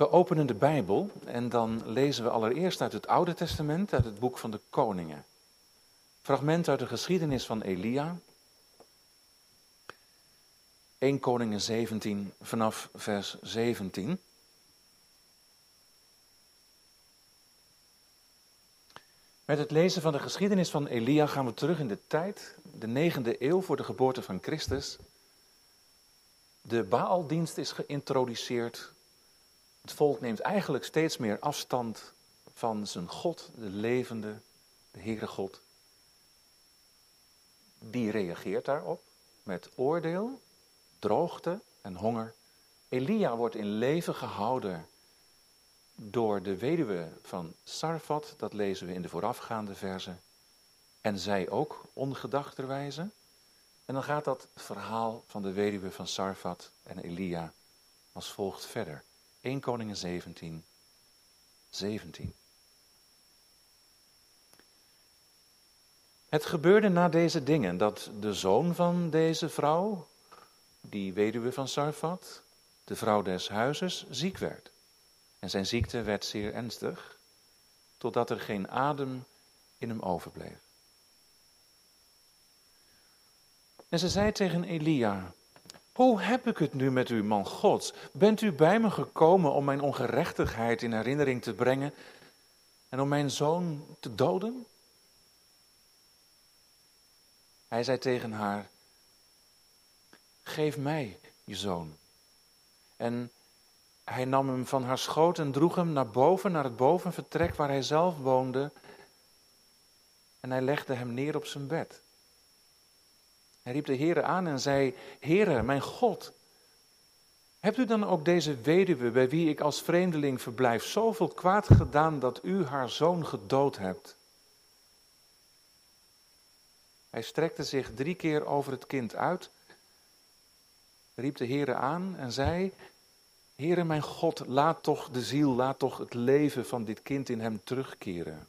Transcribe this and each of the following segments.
We openen de Bijbel en dan lezen we allereerst uit het Oude Testament, uit het boek van de Koningen. Fragment uit de geschiedenis van Elia. 1 Koningen 17 vanaf vers 17. Met het lezen van de geschiedenis van Elia gaan we terug in de tijd, de negende eeuw voor de geboorte van Christus. De Baaldienst is geïntroduceerd. Het volk neemt eigenlijk steeds meer afstand van zijn God, de levende, de Heere God. Die reageert daarop met oordeel, droogte en honger. Elia wordt in leven gehouden door de weduwe van Sarfat, dat lezen we in de voorafgaande verzen. En zij ook ongedachterwijze. En dan gaat dat verhaal van de weduwe van Sarfat en Elia als volgt verder. 1 Koningen 17, 17. Het gebeurde na deze dingen dat de zoon van deze vrouw, die weduwe van Sarfat, de vrouw des huizes, ziek werd. En zijn ziekte werd zeer ernstig, totdat er geen adem in hem overbleef. En ze zei tegen Elia: Hoe heb ik het nu met u, man Gods? Bent u bij me gekomen om mijn ongerechtigheid in herinnering te brengen en om mijn zoon te doden? Hij zei tegen haar: Geef mij je zoon. En hij nam hem van haar schoot en droeg hem naar boven, naar het bovenvertrek waar hij zelf woonde. En hij legde hem neer op zijn bed. Hij riep de Heere aan en zei: Heere, mijn God, hebt u dan ook deze weduwe, bij wie ik als vreemdeling verblijf, zoveel kwaad gedaan dat u haar zoon gedood hebt? Hij strekte zich drie keer over het kind uit, riep de Heere aan en zei: Heere mijn God, laat toch de ziel, laat toch het leven van dit kind in hem terugkeren.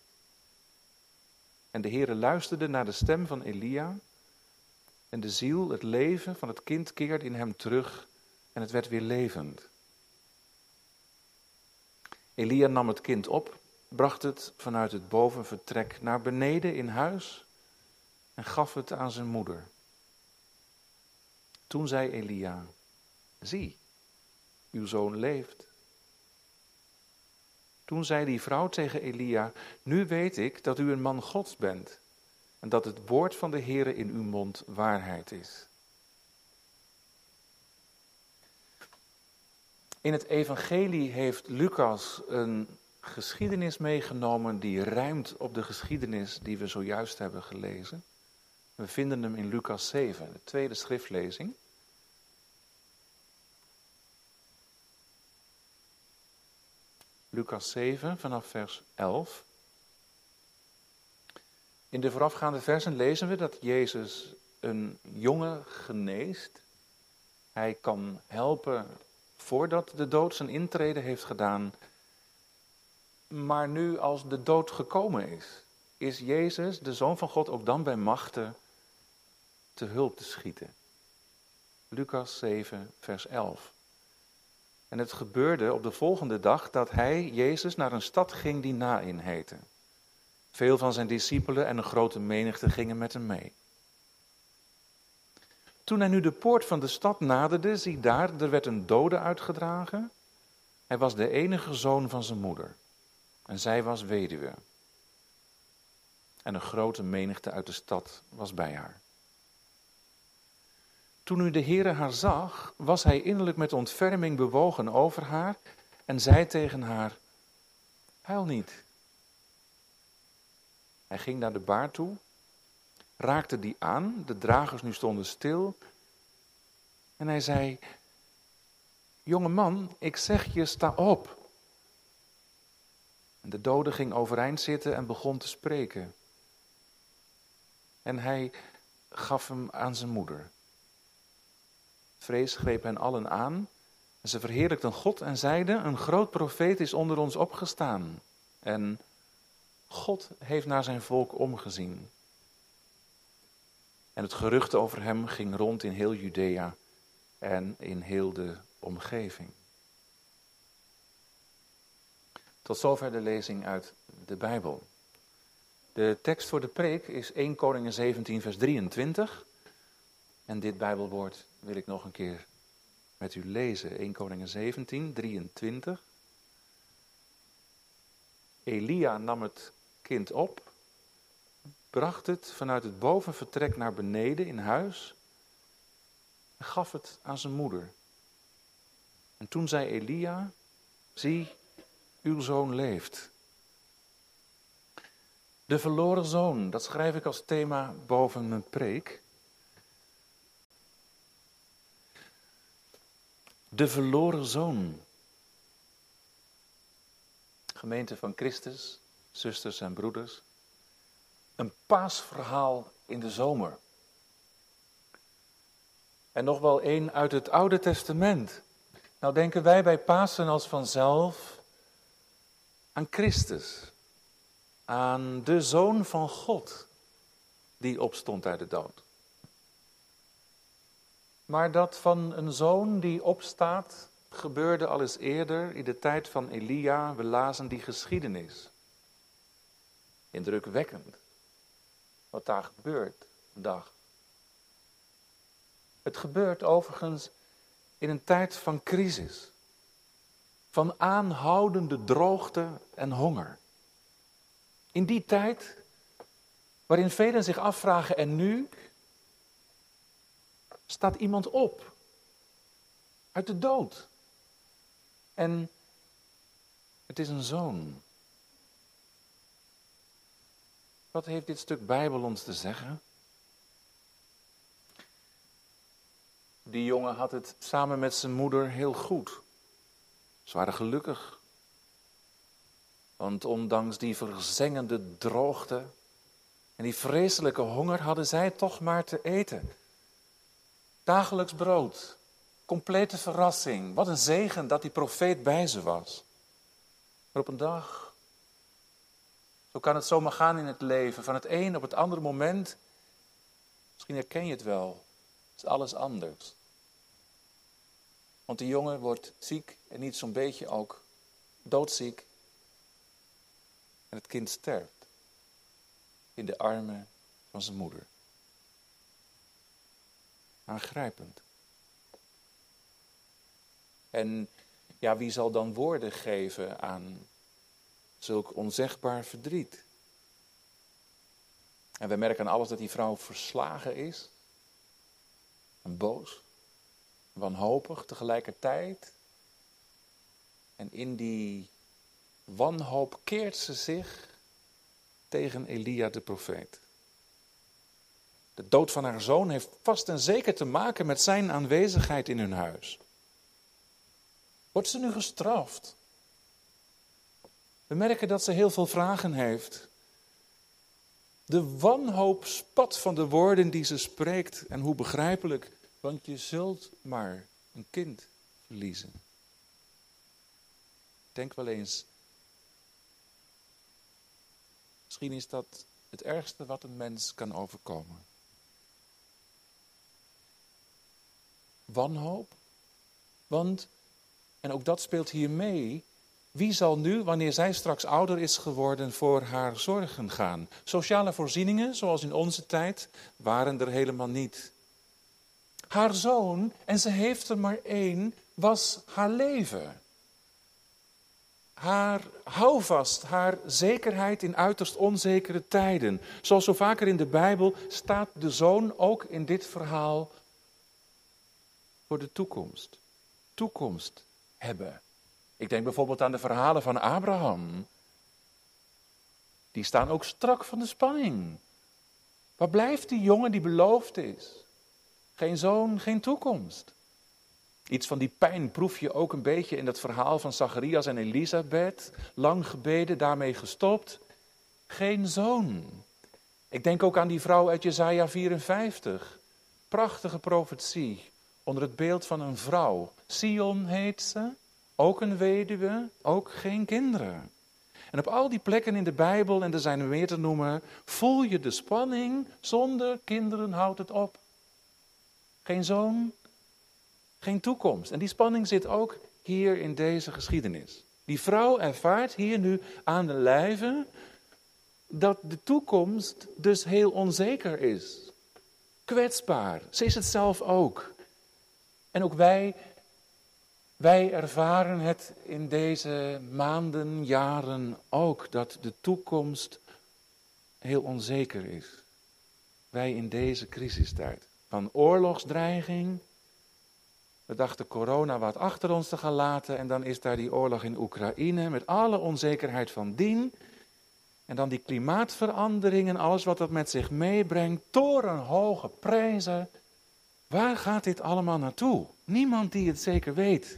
En de Heere luisterde naar de stem van Elia. En de ziel, het leven van het kind keerde in hem terug en het werd weer levend. Elia nam het kind op, bracht het vanuit het bovenvertrek naar beneden in huis en gaf het aan zijn moeder. Toen zei Elia: Zie, uw zoon leeft. Toen zei die vrouw tegen Elia, nu weet ik dat u een man Gods bent en dat het woord van de Heere in uw mond waarheid is. In het evangelie heeft Lucas een geschiedenis meegenomen die ruimt op de geschiedenis die we zojuist hebben gelezen. We vinden hem in Lucas 7, de tweede schriftlezing. Lucas 7 vanaf vers 11. In de voorafgaande versen lezen we dat Jezus een jongen geneest. Hij kan helpen voordat de dood zijn intrede heeft gedaan. Maar nu als de dood gekomen is, is Jezus, de Zoon van God, ook dan bij machten te hulp te schieten. Lucas 7, vers 11. En het gebeurde op de volgende dag dat hij, Jezus, naar een stad ging die Nain heette. Veel van zijn discipelen en een grote menigte gingen met hem mee. Toen hij nu de poort van de stad naderde, zie daar, er werd een dode uitgedragen. Hij was de enige zoon van zijn moeder. En zij was weduwe. En een grote menigte uit de stad was bij haar. Toen nu de Heere haar zag, was hij innerlijk met ontferming bewogen over haar en zei tegen haar, huil niet. Hij ging naar de baar toe, raakte die aan, de dragers nu stonden stil en hij zei, jonge man, ik zeg je, sta op. En de dode ging overeind zitten en begon te spreken. En hij gaf hem aan zijn moeder. Vrees greep hen allen aan. En ze verheerlijkten God en zeiden: Een groot profeet is onder ons opgestaan. En God heeft naar zijn volk omgezien. En het gerucht over hem ging rond in heel Judea en in heel de omgeving. Tot zover de lezing uit de Bijbel. De tekst voor de preek is 1 Koningen 17, vers 23. En dit Bijbelwoord wil ik nog een keer met u lezen. 1 Koningen 17, 23. Elia nam het kind op, bracht het vanuit het bovenvertrek naar beneden in huis en gaf het aan zijn moeder. En toen zei Elia, zie, uw zoon leeft. De verloren zoon, dat schrijf ik als thema boven mijn preek. De verloren zoon. Gemeente van Christus, zusters en broeders. Een paasverhaal in de zomer. En nog wel één uit het Oude Testament. Nou denken wij bij Pasen als vanzelf aan Christus, aan de Zoon van God die opstond uit de dood. Maar dat van een zoon die opstaat gebeurde al eens eerder in de tijd van Elia. We lazen die geschiedenis. Indrukwekkend wat daar gebeurt, dag. Het gebeurt overigens in een tijd van crisis, van aanhoudende droogte en honger. In die tijd waarin velen zich afvragen, en nu staat iemand op uit de dood. En het is een zoon. Wat heeft dit stuk Bijbel ons te zeggen? Die jongen had het samen met zijn moeder heel goed. Ze waren gelukkig. Want ondanks die verzengende droogte en die vreselijke honger hadden zij toch maar te eten. Dagelijks brood, complete verrassing. Wat een zegen dat die profeet bij ze was. Maar op een dag, zo kan het zomaar gaan in het leven, van het een op het andere moment, misschien herken je het wel, is alles anders. Want de jongen wordt ziek en niet zo'n beetje ook doodziek. En het kind sterft in de armen van zijn moeder. Aangrijpend. En ja, wie zal dan woorden geven aan zulk onzegbaar verdriet? En we merken aan alles dat die vrouw verslagen is en boos wanhopig tegelijkertijd. En in die wanhoop keert ze zich tegen Elia de profeet. De dood van haar zoon heeft vast en zeker te maken met zijn aanwezigheid in hun huis. Wordt ze nu gestraft? We merken dat ze heel veel vragen heeft. De wanhoop spat van de woorden die ze spreekt en hoe begrijpelijk want je zult maar een kind verliezen. Denk wel eens. Misschien is dat het ergste wat een mens kan overkomen. Wanhoop. Want, en ook dat speelt hier mee, wie zal nu, wanneer zij straks ouder is geworden, voor haar zorgen gaan? Sociale voorzieningen, zoals in onze tijd, waren er helemaal niet. Haar zoon, en ze heeft er maar één, was haar leven. Haar houvast, haar zekerheid in uiterst onzekere tijden. Zoals zo vaker in de Bijbel staat de zoon ook in dit verhaal voor de toekomst. Toekomst hebben. Ik denk bijvoorbeeld aan de verhalen van Abraham. Die staan ook strak van de spanning. Waar blijft die jongen die beloofd is? Geen zoon, geen toekomst. Iets van die pijn proef je ook een beetje in dat verhaal van Zacharias en Elisabeth. Lang gebeden, daarmee gestopt. Geen zoon. Ik denk ook aan die vrouw uit Jesaja 54. Prachtige profetie onder het beeld van een vrouw. Sion heet ze, ook een weduwe, ook geen kinderen. En op al die plekken in de Bijbel, en er zijn er meer te noemen, voel je de spanning. Zonder kinderen houdt het op. Geen zoon, geen toekomst. En die spanning zit ook hier in deze geschiedenis. Die vrouw ervaart hier nu aan de lijve dat de toekomst dus heel onzeker is. Kwetsbaar. Ze is het zelf ook. En ook wij, wij ervaren het in deze maanden, jaren ook, dat de toekomst heel onzeker is. Wij in deze crisistijd. Van oorlogsdreiging. We dachten corona wat achter ons te gaan laten en dan is daar die oorlog in Oekraïne met alle onzekerheid van dien. En dan die klimaatverandering en alles wat dat met zich meebrengt, torenhoge prijzen. Waar gaat dit allemaal naartoe? Niemand die het zeker weet.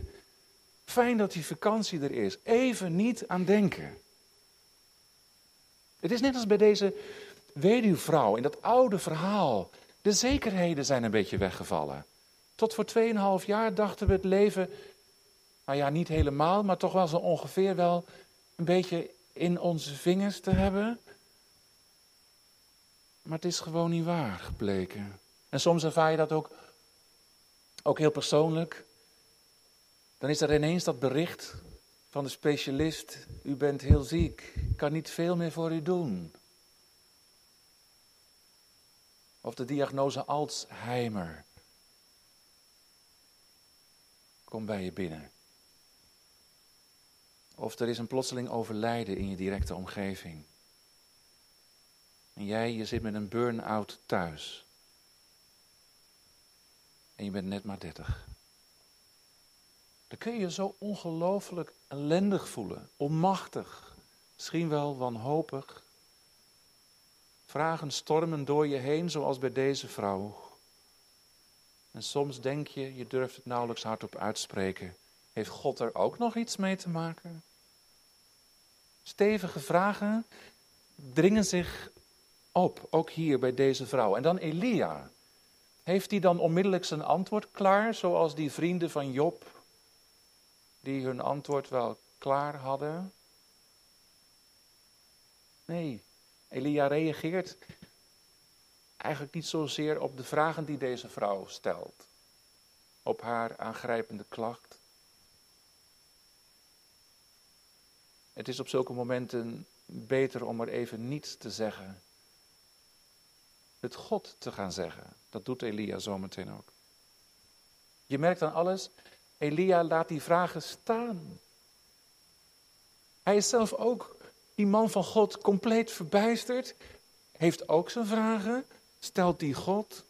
Fijn dat die vakantie er is. Even niet aan denken. Het is net als bij deze weduwvrouw in dat oude verhaal. De zekerheden zijn een beetje weggevallen. Tot voor 2,5 jaar dachten we het leven, nou ja, niet helemaal, maar toch wel zo ongeveer wel een beetje in onze vingers te hebben. Maar het is gewoon niet waar gebleken. En soms ervaar je dat ook, ook heel persoonlijk. Dan is er ineens dat bericht van de specialist: U bent heel ziek, ik kan niet veel meer voor u doen. Of de diagnose Alzheimer. Kom bij je binnen. Of er is een plotseling overlijden in je directe omgeving. En jij, je zit met een burn-out thuis. En je bent net maar dertig. Dan kun je je zo ongelooflijk ellendig voelen, onmachtig, misschien wel wanhopig. Vragen stormen door je heen, zoals bij deze vrouw. En soms denk je, je durft het nauwelijks hardop uitspreken. Heeft God er ook nog iets mee te maken? Stevige vragen dringen zich op, ook hier bij deze vrouw. En dan Elia. Heeft hij dan onmiddellijk zijn antwoord klaar, zoals die vrienden van Job, die hun antwoord wel klaar hadden? Nee, Elia reageert eigenlijk niet zozeer op de vragen die deze vrouw stelt, op haar aangrijpende klacht. Het is op zulke momenten beter om er even niets te zeggen. Het God te gaan zeggen. Dat doet Elia zometeen ook. Je merkt aan alles, Elia laat die vragen staan. Hij is zelf ook, die man van God, compleet verbijsterd. Heeft ook zijn vragen. Stelt die God.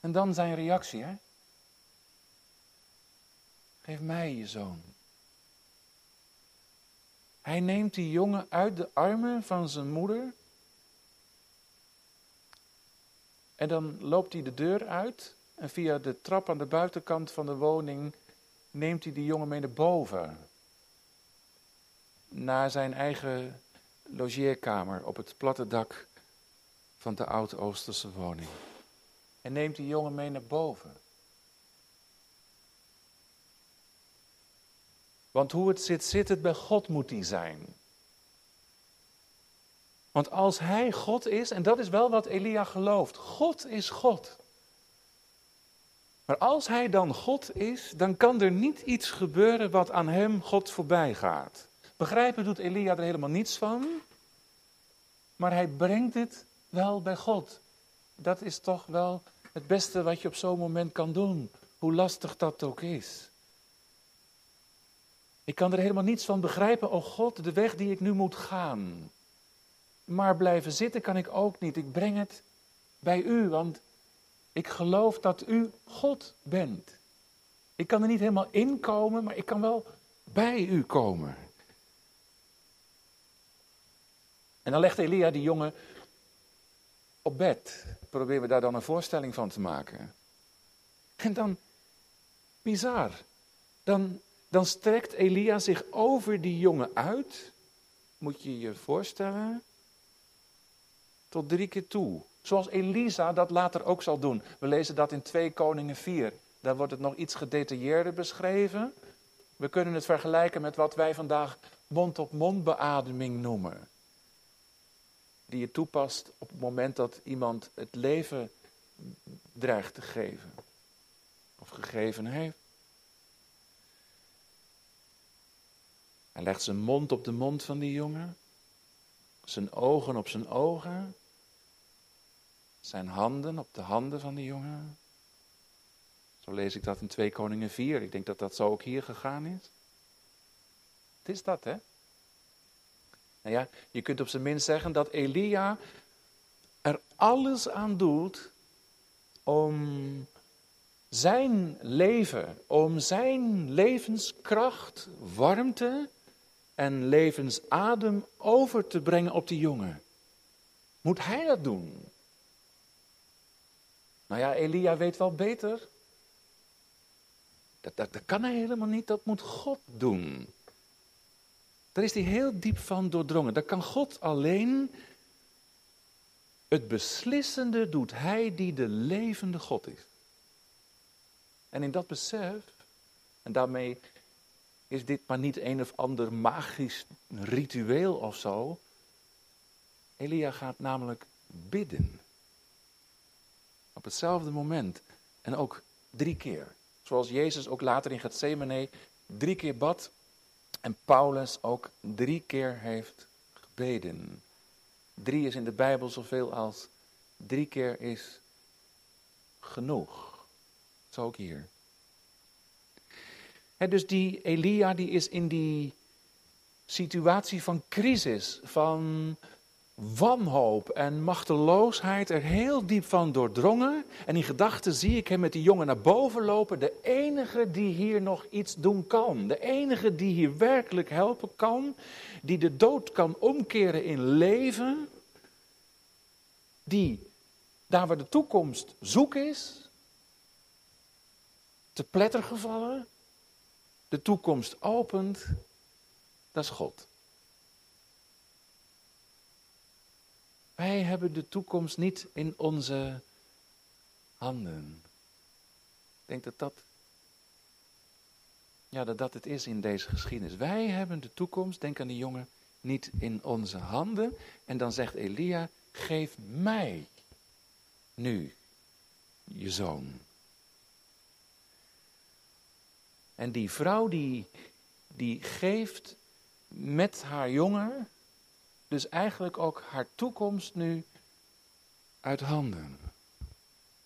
En dan zijn reactie, hè? Geef mij je zoon. Hij neemt die jongen uit de armen van zijn moeder. En dan loopt hij de deur uit. En via de trap aan de buitenkant van de woning neemt hij die jongen mee naar boven. Naar zijn eigen logeerkamer op het platte dak van de Oud-Oosterse woning. En neemt die jongen mee naar boven. Want hoe het zit, zit het bij God moet hij zijn. Want als hij God is, en dat is wel wat Elia gelooft, God is God. Maar als hij dan God is, dan kan er niet iets gebeuren wat aan hem God voorbij gaat. Begrijpen doet Elia er helemaal niets van, maar hij brengt het wel bij God. Dat is toch wel het beste wat je op zo'n moment kan doen, hoe lastig dat ook is. Ik kan er helemaal niets van begrijpen, oh God, de weg die ik nu moet gaan. Maar blijven zitten kan ik ook niet. Ik breng het bij u, want ik geloof dat u God bent. Ik kan er niet helemaal in komen, maar ik kan wel bij u komen. En dan legt Elia die jongen op bed. Proberen we daar dan een voorstelling van te maken. En dan, bizar, dan dan strekt Elia zich over die jongen uit. Moet je je voorstellen? Tot drie keer toe. Zoals Elisa dat later ook zal doen. We lezen dat in 2 Koningen 4. Daar wordt het nog iets gedetailleerder beschreven. We kunnen het vergelijken met wat wij vandaag mond-op-mond noemen. Die je toepast op het moment dat iemand het leven dreigt te geven. Of gegeven heeft. Hij legt zijn mond op de mond van die jongen, zijn ogen op zijn ogen, zijn handen op de handen van die jongen. Zo lees ik dat in 2 Koningen 4. Ik denk dat dat zo ook hier gegaan is. Het is dat, hè? Nou ja, je kunt op zijn minst zeggen dat Elia er alles aan doet om zijn leven, om zijn levenskracht, warmte en levensadem over te brengen op die jongen. Moet hij dat doen? Nou ja, Elia weet wel beter. Dat, dat, dat kan hij helemaal niet, dat moet God doen. Daar is hij heel diep van doordrongen. Dat kan God alleen. Het beslissende doet hij die de levende God is. En in dat besef, en daarmee is dit maar niet een of ander magisch ritueel of zo. Elia gaat namelijk bidden. Op hetzelfde moment. En ook drie keer. Zoals Jezus ook later in Gethsemane drie keer bad. En Paulus ook drie keer heeft gebeden. Drie is in de Bijbel zoveel als drie keer is genoeg. Zo ook hier. dus die Elia die is in die situatie van crisis, van wanhoop en machteloosheid er heel diep van doordrongen. En in gedachten zie ik hem met die jongen naar boven lopen. De enige die hier nog iets doen kan. De enige die hier werkelijk helpen kan. Die de dood kan omkeren in leven. Die daar waar de toekomst zoek is. Te pletter gevallen. De toekomst opent. Dat is God. Wij hebben de toekomst niet in onze handen. Ik denk dat dat, ja, dat dat het is in deze geschiedenis. Wij hebben de toekomst, denk aan die jongen, niet in onze handen. En dan zegt Elia, geef mij nu je zoon. En die vrouw die, die geeft met haar jongen dus eigenlijk ook haar toekomst nu uit handen.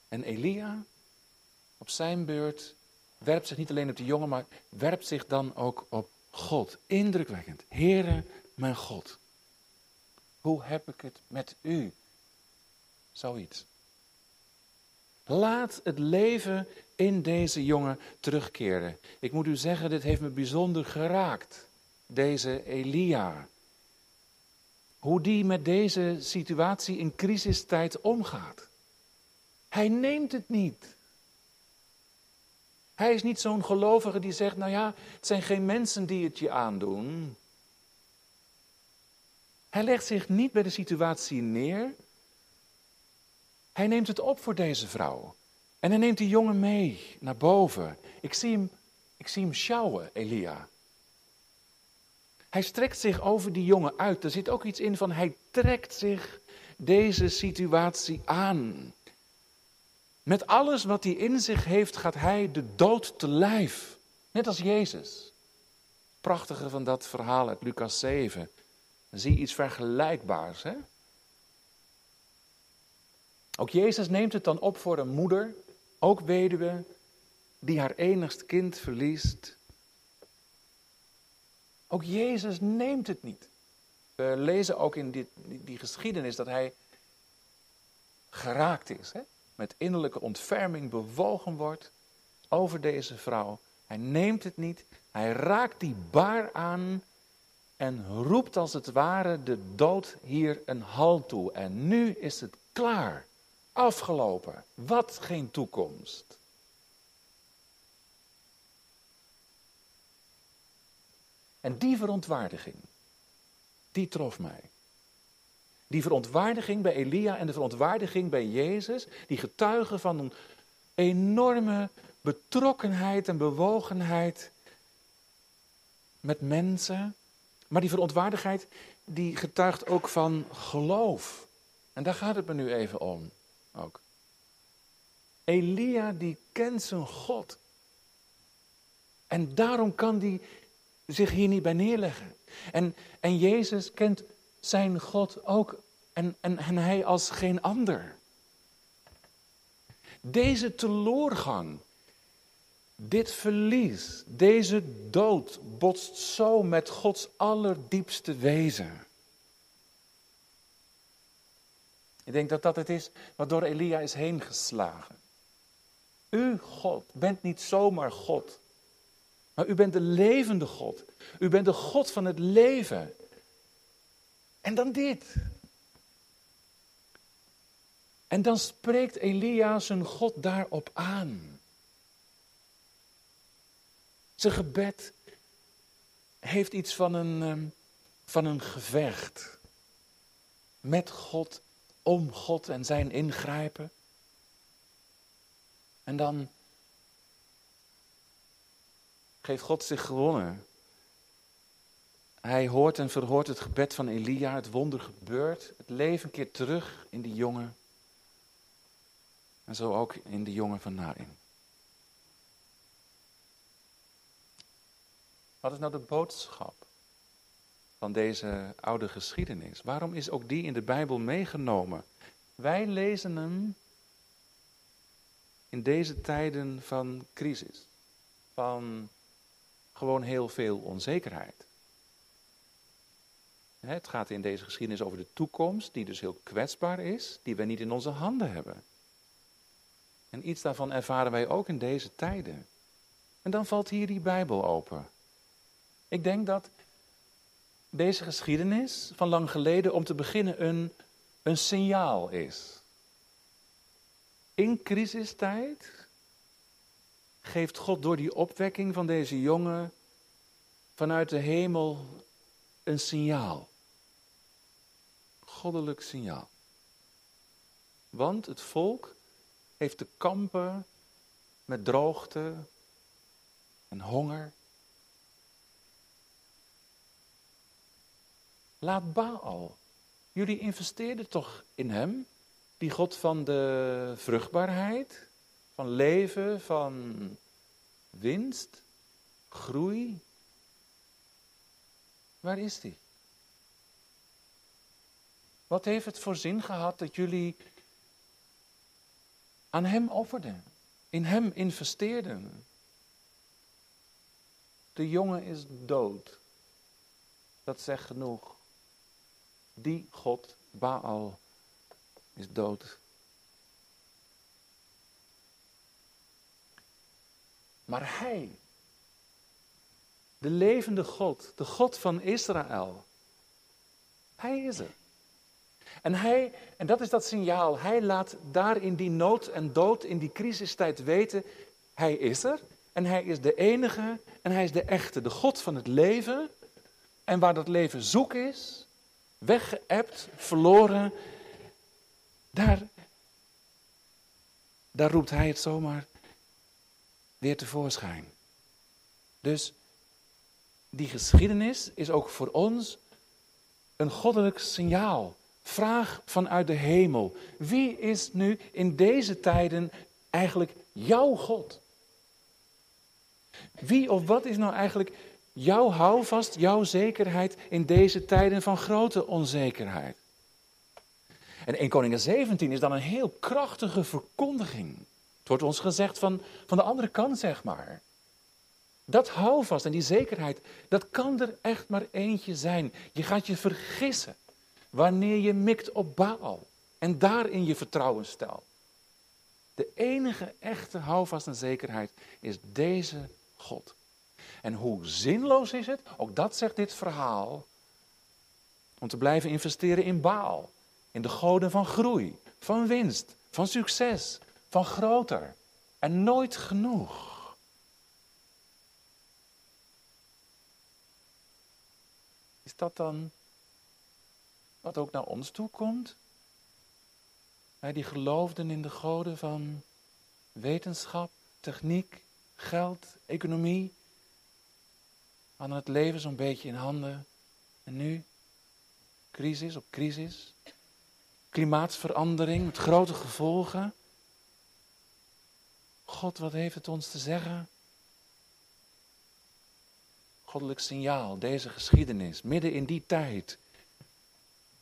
En Elia, op zijn beurt, werpt zich niet alleen op de jongen, maar werpt zich dan ook op God. Indrukwekkend. Heere, mijn God. Hoe heb ik het met u? Zoiets. Laat het leven in deze jongen terugkeren. Ik moet u zeggen, dit heeft me bijzonder geraakt. Deze Elia hoe die met deze situatie in crisistijd omgaat. Hij neemt het niet. Hij is niet zo'n gelovige die zegt, nou ja, het zijn geen mensen die het je aandoen. Hij legt zich niet bij de situatie neer. Hij neemt het op voor deze vrouw. En hij neemt die jongen mee naar boven. Ik zie hem, ik zie hem sjouwen, Elia. Hij strekt zich over die jongen uit. Er zit ook iets in van hij trekt zich deze situatie aan. Met alles wat hij in zich heeft, gaat hij de dood te lijf. Net als Jezus. Prachtige van dat verhaal uit Lucas 7. Dan zie iets vergelijkbaars. Hè? Ook Jezus neemt het dan op voor een moeder, ook weduwe, die haar enigst kind verliest. Ook Jezus neemt het niet. We lezen ook in die, geschiedenis dat hij geraakt is. Hè? Met innerlijke ontferming bewogen wordt over deze vrouw. Hij neemt het niet. Hij raakt die baar aan en roept als het ware de dood hier een halt toe. En nu is het klaar. Afgelopen. Wat geen toekomst. En die verontwaardiging, die trof mij. Die verontwaardiging bij Elia en de verontwaardiging bij Jezus, die getuigen van een enorme betrokkenheid en bewogenheid met mensen. Maar die verontwaardigheid, die getuigt ook van geloof. En daar gaat het me nu even om. Ook. Elia, die kent zijn God. En daarom kan die zich hier niet bij neerleggen. En, en Jezus kent zijn God ook en, en, en hij als geen ander. Deze teloorgang, dit verlies, deze dood botst zo met Gods allerdiepste wezen. Ik denk dat dat het is wat door Elia is heen geslagen. U, God, bent niet zomaar God. Maar u bent de levende God. U bent de God van het leven. En dan dit. En dan spreekt Elia zijn God daarop aan. Zijn gebed heeft iets van een, ehm, van een gevecht. Met God, om God en zijn ingrijpen. En dan geeft God zich gewonnen. Hij hoort en verhoort het gebed van Elia, het wonder gebeurt, het leven keert terug in die jongen. En zo ook in de jongen van Nain. Wat is nou de boodschap van deze oude geschiedenis? Waarom is ook die in de Bijbel meegenomen? Wij lezen hem in deze tijden van crisis, van gewoon heel veel onzekerheid. Het gaat in deze geschiedenis over de toekomst, die dus heel kwetsbaar is, die we niet in onze handen hebben. En iets daarvan ervaren wij ook in deze tijden. En dan valt hier die Bijbel open. Ik denk dat deze geschiedenis van lang geleden om te beginnen een, een signaal is. In crisistijd geeft God door die opwekking van deze jongen vanuit de hemel een signaal. Goddelijk signaal. Want het volk heeft te kampen met droogte en honger. Laat Baal. Jullie investeerden toch in hem, die God van de vruchtbaarheid, van leven, van winst, groei. Waar is die? Wat heeft het voor zin gehad dat jullie aan Hem offerden, in Hem investeerden? De jongen is dood. Dat zegt genoeg. Die God, Baal, is dood. Maar Hij, de levende God, de God van Israël, Hij is er. En hij, en dat is dat signaal, hij laat daar in die nood en dood, in die crisistijd weten, hij is er. En hij is de enige en hij is de echte, de God van het leven. En waar dat leven zoek is, weggeëpt, verloren, daar, daar roept hij het zomaar weer tevoorschijn. Dus die geschiedenis is ook voor ons een goddelijk signaal. Vraag vanuit de hemel. Wie is nu in deze tijden eigenlijk jouw God? Wie of wat is nou eigenlijk jouw houvast, jouw zekerheid in deze tijden van grote onzekerheid? En 1 Koningen 17 is dan een heel krachtige verkondiging. Het wordt ons gezegd van, van de andere kant, zeg maar. Dat houvast en die zekerheid, dat kan er echt maar eentje zijn. Je gaat je vergissen wanneer je mikt op Baal en daarin je vertrouwen stelt. De enige echte houvast en zekerheid is deze God. En hoe zinloos is het, ook dat zegt dit verhaal, om te blijven investeren in Baal, in de goden van groei, van winst, van succes, van groter en nooit genoeg. Is dat dan wat ook naar ons toe komt? Wij die geloofden in de goden van wetenschap, techniek, geld, economie, hadden het leven zo'n beetje in handen. En nu, crisis op crisis, klimaatsverandering met grote gevolgen. God, wat heeft het ons te zeggen? goddelijk signaal, deze geschiedenis, midden in die tijd.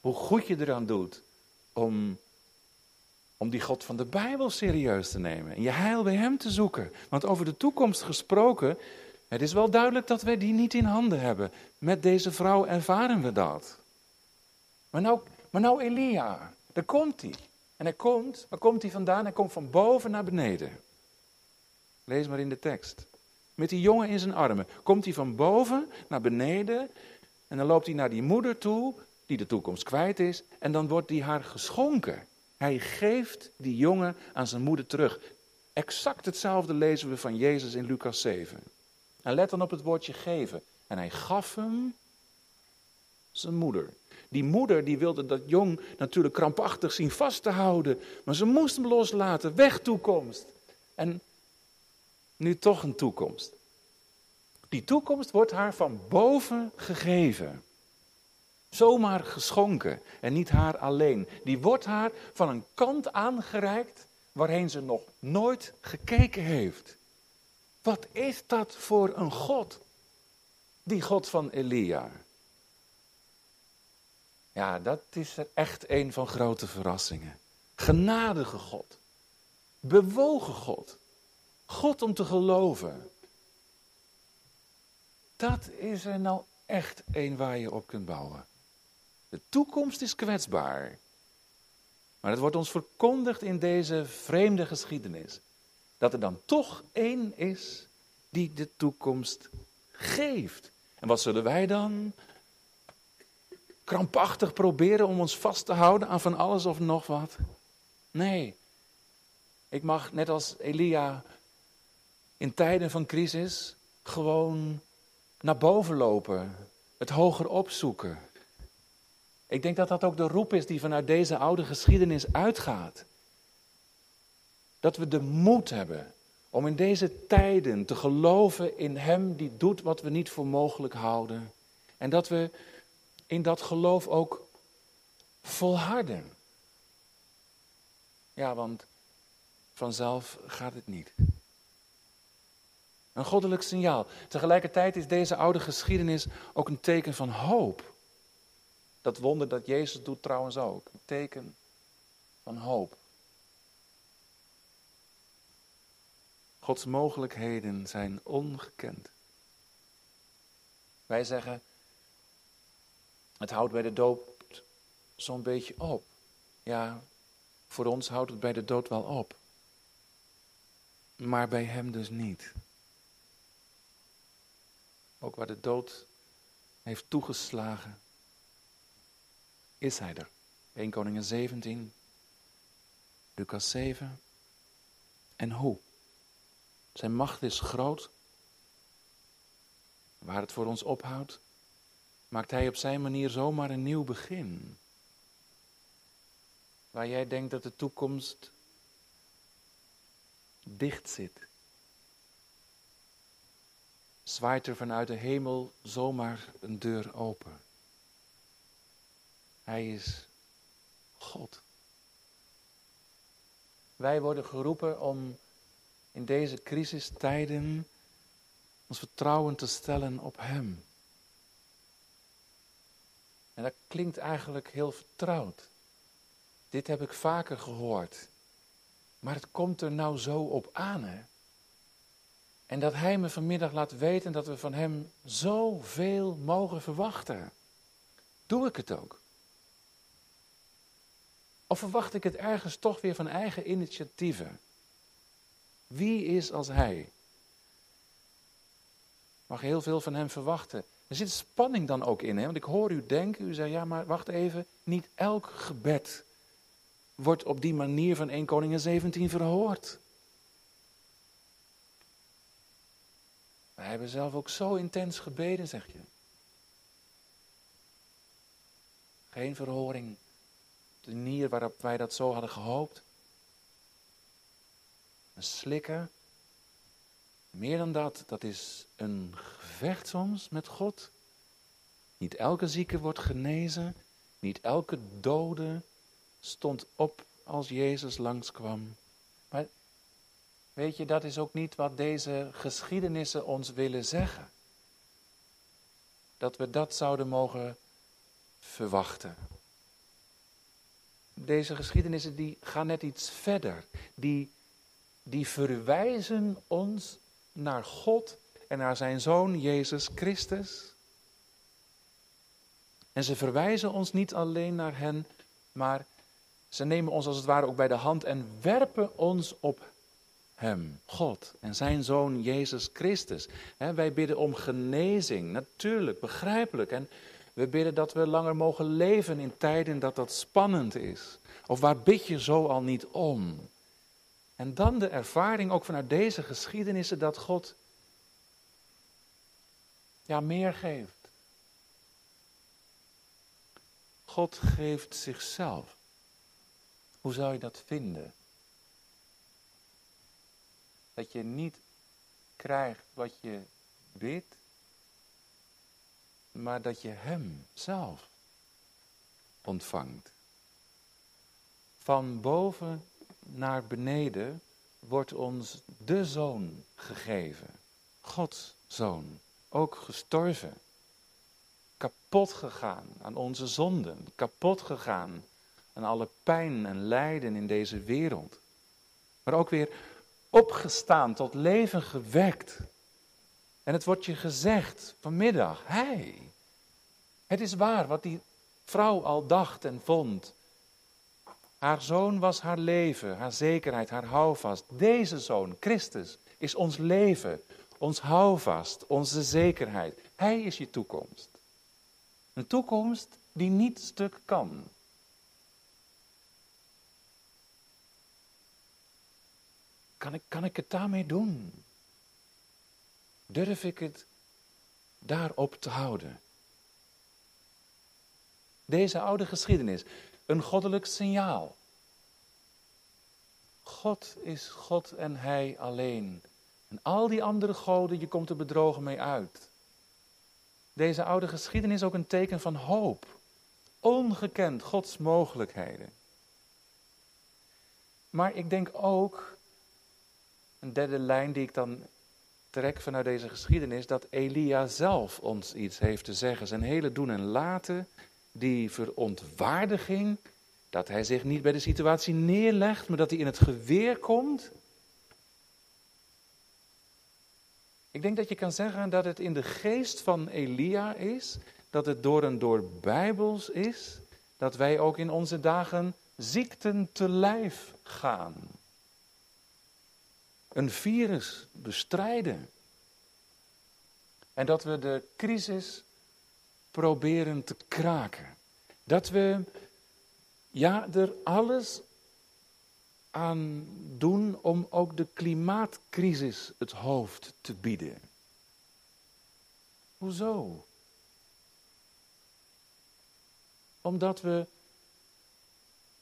Hoe goed je eraan doet om, om die God van de Bijbel serieus te nemen en je heil bij Hem te zoeken. Want over de toekomst gesproken, het is wel duidelijk dat wij die niet in handen hebben. Met deze vrouw ervaren we dat. Maar nou, maar nou Elia, daar komt hij. En hij komt, waar komt hij vandaan? Hij komt van boven naar beneden. Lees maar in de tekst. Met die jongen in zijn armen. Komt hij van boven naar beneden. En dan loopt hij naar die moeder toe, die de toekomst kwijt is. En dan wordt die haar geschonken. Hij geeft die jongen aan zijn moeder terug. Exact hetzelfde lezen we van Jezus in Lucas 7. En let dan op het woordje geven. En hij gaf hem zijn moeder. Die moeder die wilde dat jong natuurlijk krampachtig zien vast te houden. Maar ze moest hem loslaten. Weg toekomst. En nu toch een toekomst. Die toekomst wordt haar van boven gegeven. Zomaar geschonken en niet haar alleen. Die wordt haar van een kant aangereikt waarheen ze nog nooit gekeken heeft. Wat is dat voor een God? Die God van Elia. Ja, dat is er echt een van grote verrassingen. Genadige God. Bewogen God. God om te geloven. Dat is er nou echt een waar je op kunt bouwen. De toekomst is kwetsbaar. Maar het wordt ons verkondigd in deze vreemde geschiedenis. Dat er dan toch één is die de toekomst geeft. En wat zullen wij dan? Krampachtig proberen om ons vast te houden aan van alles of nog wat? Nee. Ik mag net als Elia in tijden van crisis gewoon naar boven lopen, het hoger opzoeken. Ik denk dat dat ook de roep is die vanuit deze oude geschiedenis uitgaat. Dat we de moed hebben om in deze tijden te geloven in Hem die doet wat we niet voor mogelijk houden. En dat we in dat geloof ook volharden. Ja, want vanzelf gaat het niet. Een goddelijk signaal. Tegelijkertijd is deze oude geschiedenis ook een teken van hoop. Dat wonder dat Jezus doet trouwens ook. Een teken van hoop. Gods mogelijkheden zijn ongekend. Wij zeggen, het houdt bij de dood zo'n beetje op. Ja, voor ons houdt het bij de dood wel op. Maar bij hem dus niet. Ook waar de dood heeft toegeslagen, is hij er. 1 Koningen 17, Lucas 7. En hoe? Zijn macht is groot. Waar het voor ons ophoudt, maakt hij op zijn manier zomaar een nieuw begin. Waar jij denkt dat de toekomst dicht zit zwaait er vanuit de hemel zomaar een deur open. Hij is God. Wij worden geroepen om in deze crisistijden ons vertrouwen te stellen op Hem. En dat klinkt eigenlijk heel vertrouwd. Dit heb ik vaker gehoord. Maar het komt er nou zo op aan, hè? En dat Hij me vanmiddag laat weten dat we van Hem zoveel mogen verwachten. Doe ik het ook? Of verwacht ik het ergens toch weer van eigen initiatieven? Wie is als Hij? Mag heel veel van Hem verwachten. Er zit spanning dan ook in, hè? want ik hoor u denken, u zei ja, maar wacht even, niet elk gebed wordt op die manier van 1 Koningin 17 verhoord. Wij hebben zelf ook zo intens gebeden, zeg je. Geen verhoring. De manier waarop wij dat zo hadden gehoopt. Een slikken. Meer dan dat, dat is een gevecht soms met God. Niet elke zieke wordt genezen. Niet elke dode stond op als Jezus langskwam. Maar Weet je, dat is ook niet wat deze geschiedenissen ons willen zeggen. dat we dat zouden mogen verwachten. Deze geschiedenissen die gaan net iets verder. Die, die verwijzen ons naar God en naar zijn Zoon Jezus Christus. En ze verwijzen ons niet alleen naar hen, maar ze nemen ons als het ware ook bij de hand en werpen ons op Hem, God en Zijn Zoon Jezus Christus. wij bidden om genezing, natuurlijk, begrijpelijk. En we bidden dat we langer mogen leven in tijden dat dat spannend is. Of waar bid je zo al niet om? En dan de ervaring ook vanuit deze geschiedenissen dat God ja, meer geeft. God geeft zichzelf. Hoe zou je dat vinden? Dat je niet krijgt wat je bidt, maar dat je Hem zelf ontvangt. Van boven naar beneden wordt ons de Zoon gegeven. Gods Zoon, ook gestorven. Kapot gegaan aan onze zonden, kapot gegaan aan alle pijn en lijden in deze wereld. Maar ook weer opgestaan, tot leven gewekt. En het wordt je gezegd vanmiddag, hij. Het is waar wat die vrouw al dacht en vond. Haar zoon was haar leven, haar zekerheid, haar houvast. Deze zoon, Christus, is ons leven, ons houvast, onze zekerheid. Hij is je toekomst. Een toekomst die niet stuk kan. Kan ik, kan ik het daarmee doen? Durf ik het daarop te houden? Deze oude geschiedenis, een goddelijk signaal. God is God en Hij alleen. En al die andere goden, je komt er bedrogen mee uit. Deze oude geschiedenis is ook een teken van hoop. Ongekend Gods mogelijkheden. Maar ik denk ook, een derde lijn die ik dan trek vanuit deze geschiedenis, dat Elia zelf ons iets heeft te zeggen. Zijn hele doen en laten die verontwaardiging, dat hij zich niet bij de situatie neerlegt, maar dat hij in het geweer komt. Ik denk dat je kan zeggen dat het in de geest van Elia is, dat het door en door bijbels is, dat wij ook in onze dagen ziekten te lijf gaan. Een virus bestrijden. En dat we de crisis proberen te kraken. Dat we ja, er alles aan doen om ook de klimaatcrisis het hoofd te bieden. Hoezo? Omdat we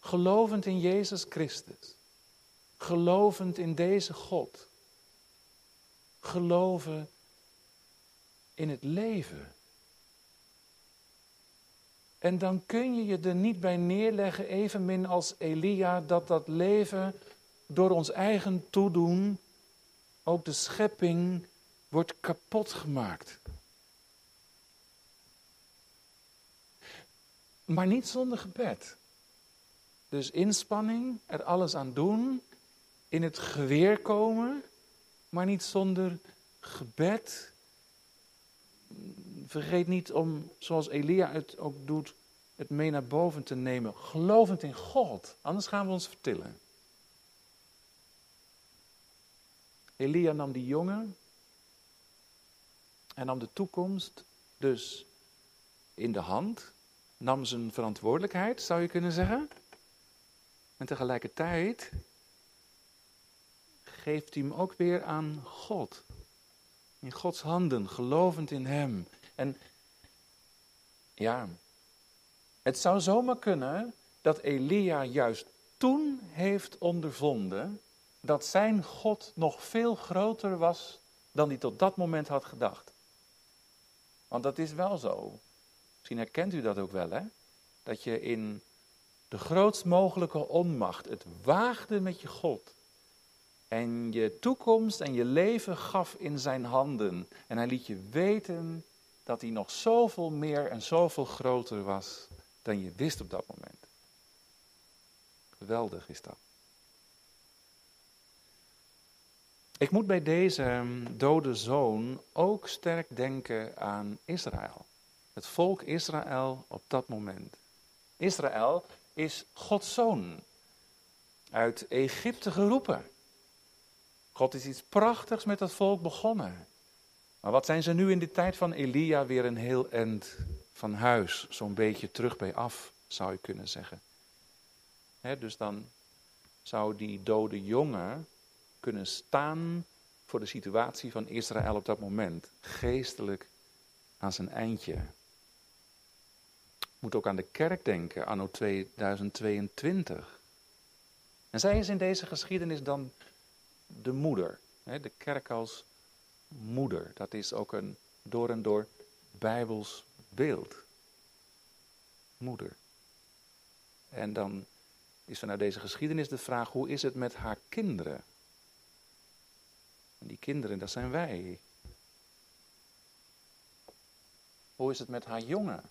gelovend in Jezus Christus, gelovend in deze God, geloven in het leven en dan kun je je er niet bij neerleggen, evenmin als Elia, dat dat leven door ons eigen toedoen, ook de schepping, wordt kapot gemaakt. Maar niet zonder gebed. Dus inspanning, er alles aan doen, in het geweer komen, maar niet zonder gebed vergeet niet om, zoals Elia het ook doet, het mee naar boven te nemen. Gelovend in God, anders gaan we ons vertillen. Elia nam die jongen en nam de toekomst dus in de hand, nam zijn verantwoordelijkheid, zou je kunnen zeggen. En tegelijkertijd geeft hij hem ook weer aan God. In Gods handen, gelovend in Hem. En ja, het zou zomaar kunnen dat Elia juist toen heeft ondervonden dat zijn God nog veel groter was dan hij tot dat moment had gedacht. Want dat is wel zo. Misschien herkent u dat ook wel, hè? Dat je in de grootst mogelijke onmacht het waagde met je God. En je toekomst en je leven gaf in zijn handen. En hij liet je weten dat hij nog zoveel meer en zoveel groter was dan je wist op dat moment. Geweldig is dat. Ik moet bij deze ehm, dode zoon ook sterk denken aan Israël. Het volk Israël op dat moment. Israël is Gods zoon. Uit Egypte geroepen. God is iets prachtigs met dat volk begonnen. Maar wat zijn ze nu in de tijd van Elia weer een heel eind van huis, zo'n beetje terug bij af, zou je kunnen zeggen. dus dan zou die dode jongen kunnen staan voor de situatie van Israël op dat moment, geestelijk aan zijn eindje. Moet ook aan de kerk denken, anno 2022. En zij is in deze geschiedenis dan de moeder, de kerk als moeder. Dat is ook een door en door bijbels beeld. Moeder. En dan is vanuit deze geschiedenis de vraag: hoe is het met haar kinderen? En die kinderen, dat zijn wij. Hoe is het met haar jongen?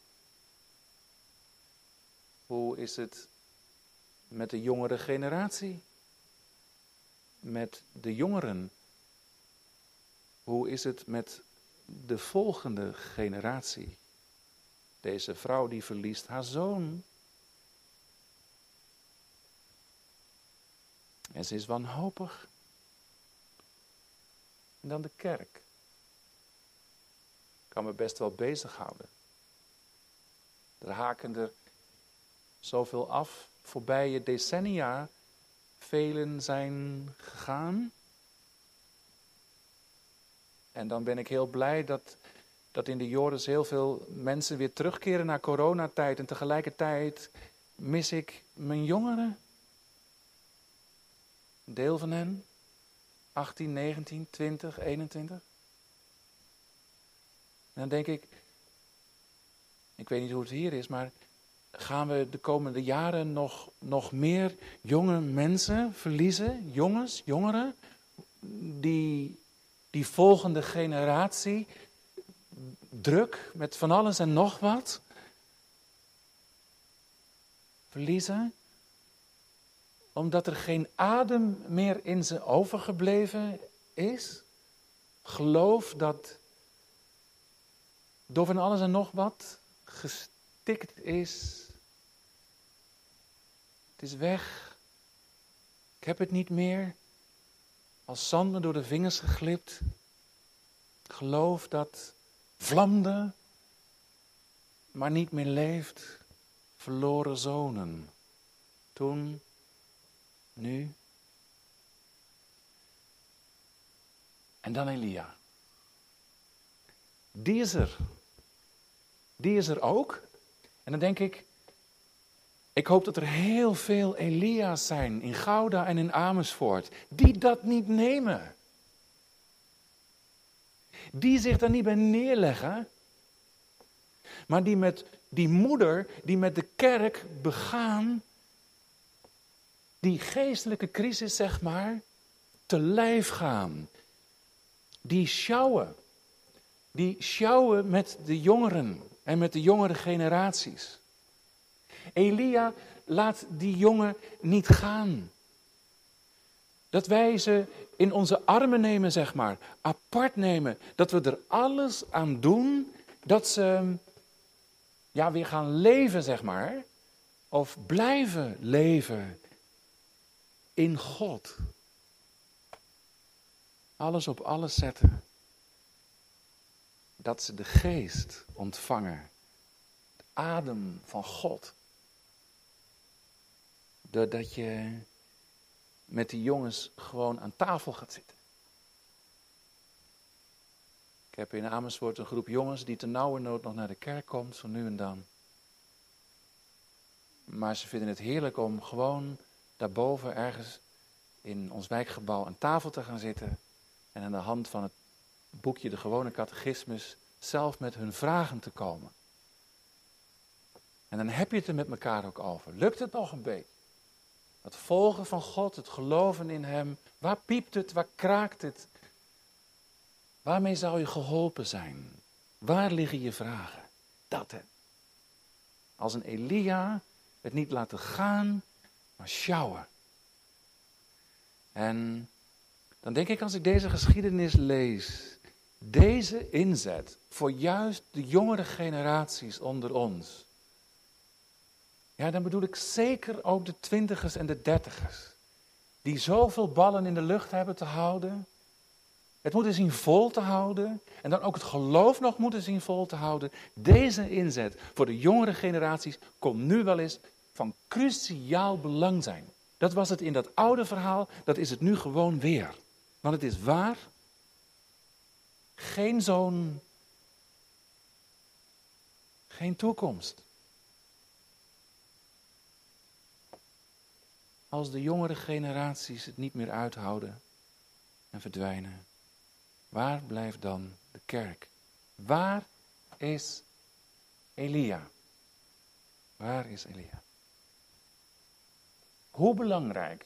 Hoe is het met de jongere generatie? Met de jongeren? Hoe is het met de volgende generatie? Deze vrouw die verliest haar zoon. En ze is wanhopig. En dan de kerk. Kan me best wel bezighouden. Er haken er zoveel af. Voorbije decennia. Velen zijn gegaan. En dan ben ik heel blij dat, dat in de Joris heel veel mensen weer terugkeren naar coronatijd. En tegelijkertijd mis ik mijn jongeren. Een deel van hen. 18, 19, 20, 21. En dan denk ik, ik weet niet hoe het hier is, maar gaan we de komende jaren nog, nog meer jonge mensen verliezen, jongens, jongeren, die die volgende generatie druk met van alles en nog wat verliezen? Omdat er geen adem meer in ze overgebleven is? Geloof dat door van alles en nog wat gestikt is. Is weg. Ik heb het niet meer als zand me door de vingers geglipt. Geloof dat vlamde, maar niet meer leeft. Verloren zonen. Toen, nu. En dan Elia. Die is er. Die is er ook. En dan denk ik, ik hoop dat er heel veel Elia's zijn in Gouda en in Amersfoort, die dat niet nemen. Die zich daar niet bij neerleggen, maar die met die moeder, die met de kerk begaan, die geestelijke crisis, zeg maar, te lijf gaan. Die sjouwen. Die sjouwen met de jongeren en met de jongere generaties. Elia laat die jongen niet gaan. Dat wij ze in onze armen nemen, zeg maar, apart nemen. Dat we er alles aan doen dat ze ja, weer gaan leven, zeg maar. Of blijven leven in God. Alles op alles zetten. Dat ze de geest ontvangen. De adem van God. Doordat je met die jongens gewoon aan tafel gaat zitten. Ik heb in Amersfoort een groep jongens die te nauwe nood nog naar de kerk komt, zo nu en dan. Maar ze vinden het heerlijk om gewoon daarboven ergens in ons wijkgebouw aan tafel te gaan zitten. En aan de hand van het boekje De Gewone Catechismus zelf met hun vragen te komen. En dan heb je het er met elkaar ook over. Lukt het nog een beetje? Het volgen van God, het geloven in Hem. Waar piept het, waar kraakt het? Waarmee zou je geholpen zijn? Waar liggen je vragen? Dat hè. Als een Elia het niet laten gaan, maar sjouwen. En dan denk ik als ik deze geschiedenis lees, deze inzet voor juist de jongere generaties onder ons. Ja, dan bedoel ik zeker ook de twintigers en de dertigers. Die zoveel ballen in de lucht hebben te houden. Het moeten zien vol te houden. En dan ook het geloof nog moeten zien vol te houden. Deze inzet voor de jongere generaties kon nu wel eens van cruciaal belang zijn. Dat was het in dat oude verhaal, dat is het nu gewoon weer. Want het is waar. Geen zoon, geen toekomst. Als de jongere generaties het niet meer uithouden en verdwijnen, waar blijft dan de kerk? Waar is Elia? Waar is Elia? Hoe belangrijk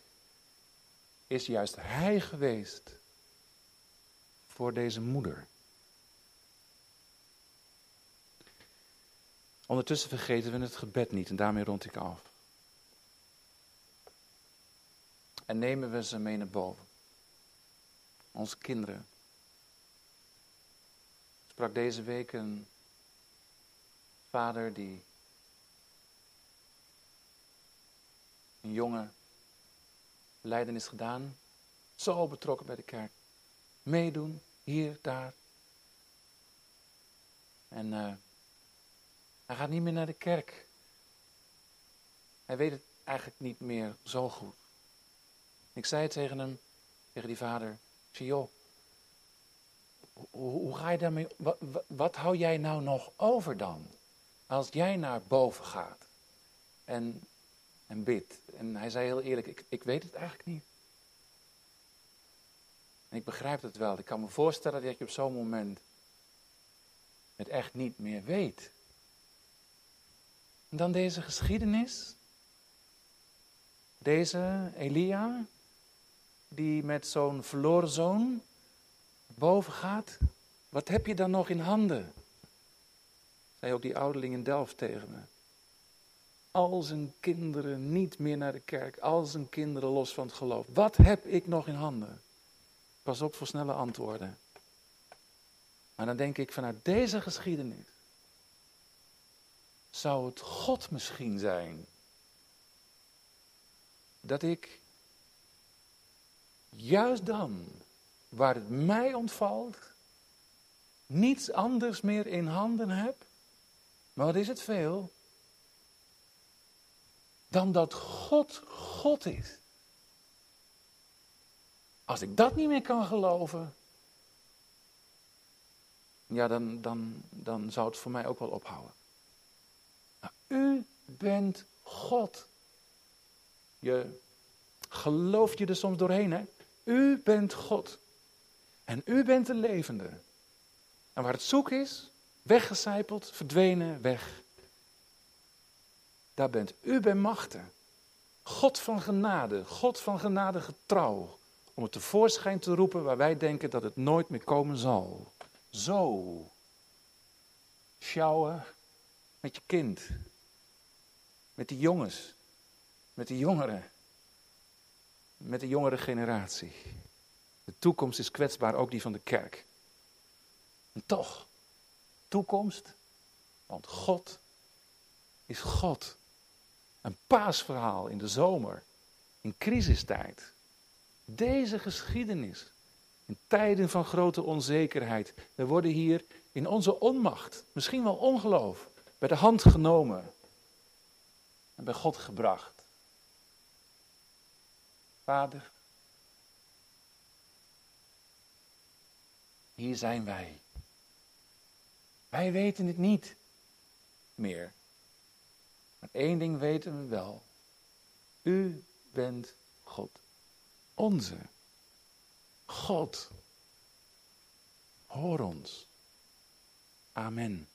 is juist hij geweest voor deze moeder? Ondertussen vergeten we het gebed niet en daarmee rond ik af. En nemen we ze mee naar boven. Onze kinderen. Ik sprak deze week een vader die een jonge lijden is gedaan. Zo betrokken bij de kerk. Meedoen, hier, daar. En uh, hij gaat niet meer naar de kerk. Hij weet het eigenlijk niet meer zo goed. Ik zei tegen hem, tegen die vader, zei, joh, hoe, ga je daarmee, wat, wat, hou jij nou nog over dan? Als jij naar boven gaat en en bid. En hij zei heel eerlijk, ik, ik weet het eigenlijk niet. En ik begrijp het wel. Ik kan me voorstellen dat je op zo'n moment het echt niet meer weet. En dan deze geschiedenis. Deze Elia, die met zo'n verloren zoon boven gaat. Wat heb je dan nog in handen? Zei ook die ouderling in Delft tegen me al zijn kinderen niet meer naar de kerk, al zijn kinderen los van het geloof. Wat heb ik nog in handen? Pas op voor snelle antwoorden. Maar dan denk ik vanuit deze geschiedenis zou het God misschien zijn dat ik juist dan, waar het mij ontvalt, niets anders meer in handen heb. Maar wat is het veel? dan dat God God is. Als ik dat niet meer kan geloven, ja, dan, dan, dan zou het voor mij ook wel ophouden. U bent God. Je gelooft je er soms doorheen, hè? U bent God. En u bent de levende. En waar het zoek is, weggecijpeld, verdwenen, weg. Daar bent u bij machten. God van genade, God van genade getrouw. Om het tevoorschijn te roepen waar wij denken dat het nooit meer komen zal. Zo. Sjouwen met je kind. Met die jongens. Met de jongeren. Met de jongere generatie. De toekomst is kwetsbaar, ook die van de kerk. En toch, toekomst, want God is God. Een paasverhaal in de zomer, in crisistijd. Deze geschiedenis, in tijden van grote onzekerheid, we worden hier in onze onmacht, misschien wel ongeloof, bij de hand genomen en bij God gebracht. Vader, hier zijn wij. Wij weten het niet meer. Maar één ding weten we wel. U bent God. Onze God. Hoor ons. Amen.